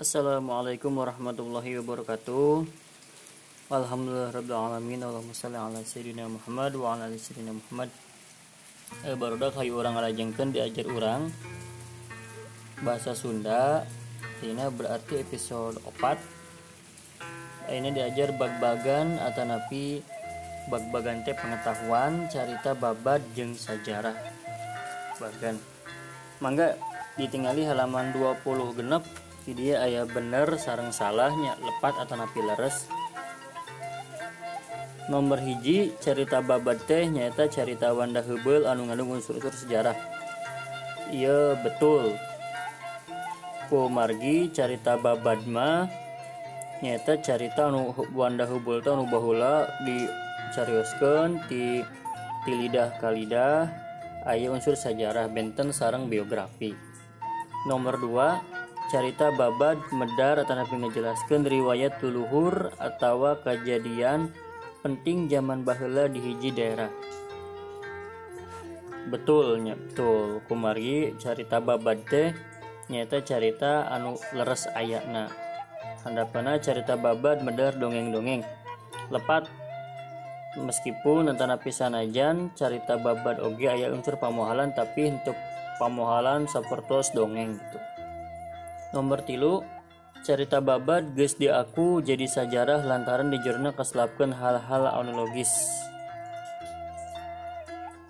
Assalamualaikum warahmatullahi wabarakatuh. Alhamdulillahirabbil Allahumma shalli ala sayyidina Muhammad wa ala ali sayyidina Muhammad. Eh, barudak hayu orang ngalajengkeun diajar orang bahasa Sunda. Ini berarti episode 4. Ini diajar bag-bagan atau napi bag-bagan teh pengetahuan carita babad jeng sejarah. Bagan. Mangga ditinggali halaman 20 genep dia ayah bener sarang salahnya lepat atau napi leres. Nomor hiji cerita babat teh nyata cerita Wanda Hebel anu ngandung unsur-unsur sejarah. Iya betul. Margi cerita babad mah nyata cerita anu Wanda Hebel anu bahula di carioskeun ti ti lidah kalidah ayah unsur sejarah benten sarang biografi. Nomor 2 carita babad medar atau nabi ngejelaskan riwayat tuluhur atau kejadian penting zaman bahula di hiji daerah. Betulnya betul. Kumari carita babad teh nyata carita anu leres ayakna. Handapana carita babad medar dongeng-dongeng. Lepat. Meskipun antara pisanajan carita babad oge ayat unsur pamohalan tapi untuk pamohalan seperti dongeng gitu nomor tilu cerita babad guys di aku jadi sejarah lantaran di jurnal keselapkan hal-hal analogis.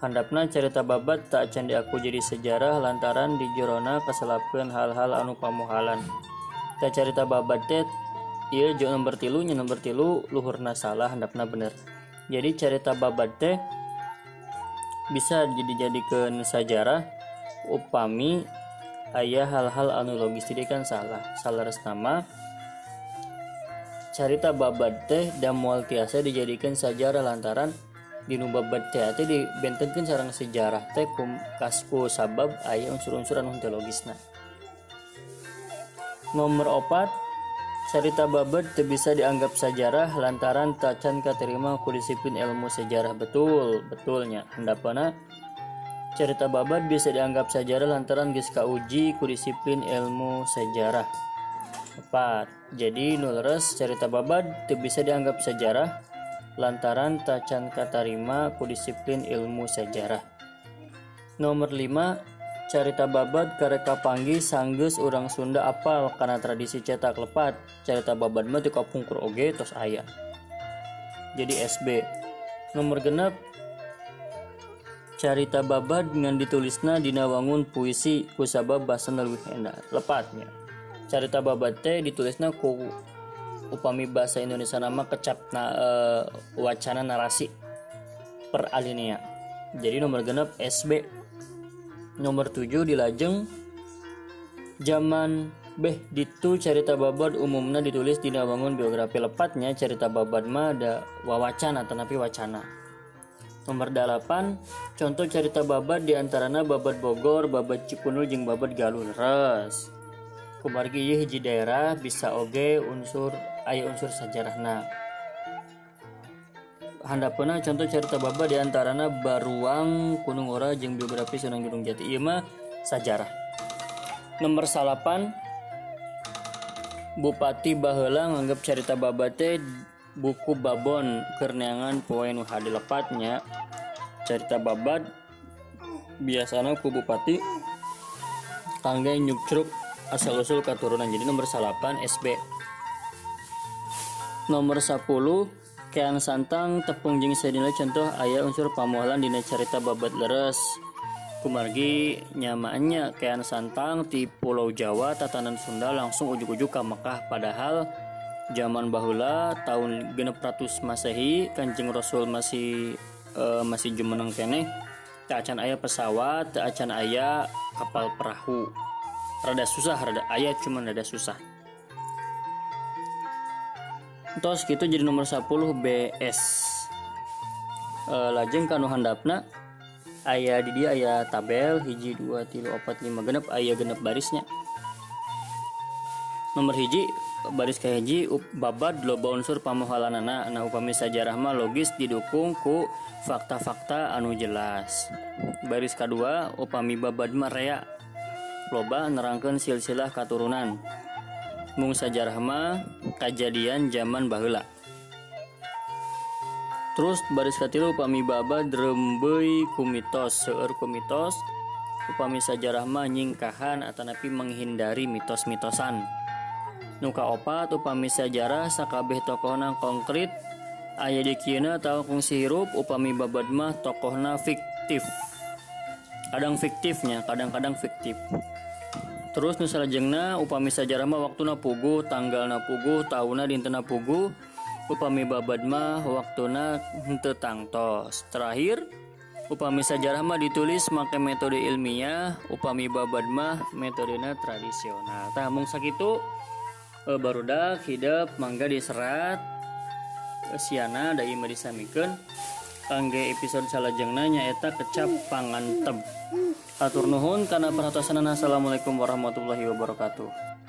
Handapna cerita babat tak acan di aku jadi sejarah lantaran di jurnal keselapkan hal-hal anu pamuhalan. Tak cerita babat teh iya jo nomor tilu nya nomor tilu luhurna salah handapna bener. Jadi cerita babat teh bisa jadi sejarah upami ayah hal-hal anu logis jadi kan salah. Salah nama. Carita babad teh dan mual tiasa dijadikan sejarah lantaran di babad teh teh dibentenkan sarang sejarah teh kum kasku sabab ayah unsur-unsur anu teologisna nomor opat cerita babad teh bisa dianggap sejarah lantaran tacan katerima ku disiplin ilmu sejarah. Betul betulnya. Hendapana cerita babad bisa dianggap sejarah lantaran geus uji ku disiplin ilmu sejarah. 4. Jadi nulres cerita babad itu bisa dianggap sejarah lantaran tacan katarima ku disiplin ilmu sejarah. Nomor 5 cerita babad kareka panggi sanggus orang Sunda apal karena tradisi cetak lepat cerita babad mah teu kapungkur oge tos ayah jadi SB nomor genap carita babad dengan ditulisna dina wangun puisi kusabab bahasa lebih enak lepatnya carita babad teh ditulisna ku upami bahasa Indonesia nama kecap na, uh, wacana narasi per alinea jadi nomor genap SB nomor 7 dilajeng zaman beh ditu cerita babad umumnya ditulis dina wangun biografi. Lepatnya cerita babad mah ada wawacana tetapi wacana Nomor 8 contoh cerita babat di antaranya babat Bogor, babat Cipunul jeng babat Galur res. Kumargi hiji daerah bisa oge unsur ayah unsur sejarahna. Handapena contoh cerita babat di antaranya Baruang, Gunung Ora jeng biografi Sunan Gunung Jati. Mah sejarah. Nomor salapan Bupati Bahela nganggap cerita babate buku babon kerneangan poin hadi lepatnya cerita babat biasanya ku bupati tangga nyukcruk asal usul keturunan. Jadi nomor salapan SB nomor 10 kean santang tepung jeng sedina contoh ayah unsur pamualan dina cerita babat leres. Kumargi nyamaannya kean santang di pulau Jawa tatanan Sunda langsung ujuk-ujuk ke Mekah. Padahal zaman bahula tahun genep ratus masehi kanjeng rasul masih uh, masih jumeneng kene. Tak acan ayah pesawat tak acan ayah kapal perahu. Rada susah rada ayah cuma rada susah. Tos gitu jadi nomor 10 BS uh, lajeng kanu handapna ayah di dia ayah tabel hiji dua tilu opat lima genep ayah genep barisnya nomor hiji baris kaji babat loba unsur pamuhalanana nah upami sajarah mah logis didukung ku fakta-fakta anu jelas. Baris kedua upami babad mah rea loba nerangkan silsilah katurunan. Mung sajarah mah kejadian zaman baheula. Terus baris katilu upami baba drembei kumitos seueur kumitos upami sajarah mah nyingkahan atanapi menghindari mitos-mitosan nuka opat upami sajarah sakabeh tokohna konkret aya di kieu atau kungsi hirup upami babad mah tokohna fiktif. Kadang fiktifnya kadang-kadang fiktif. Terus nusalajengna upami sajarah mah waktuna pugu tanggalna pugu tahunna dintena pugu upami babad mah waktuna henteu tangtos terakhir upami sajarah mah ditulis make metode ilmiah upami babad mah metodena tradisional. Tah mung sakitu barudak hidup mangga diserat e, siana da ima disamikeun kangge episode salajengna nyaeta kecap pangantep atur nuhun karena perhatian assalamualaikum warahmatullahi wabarakatuh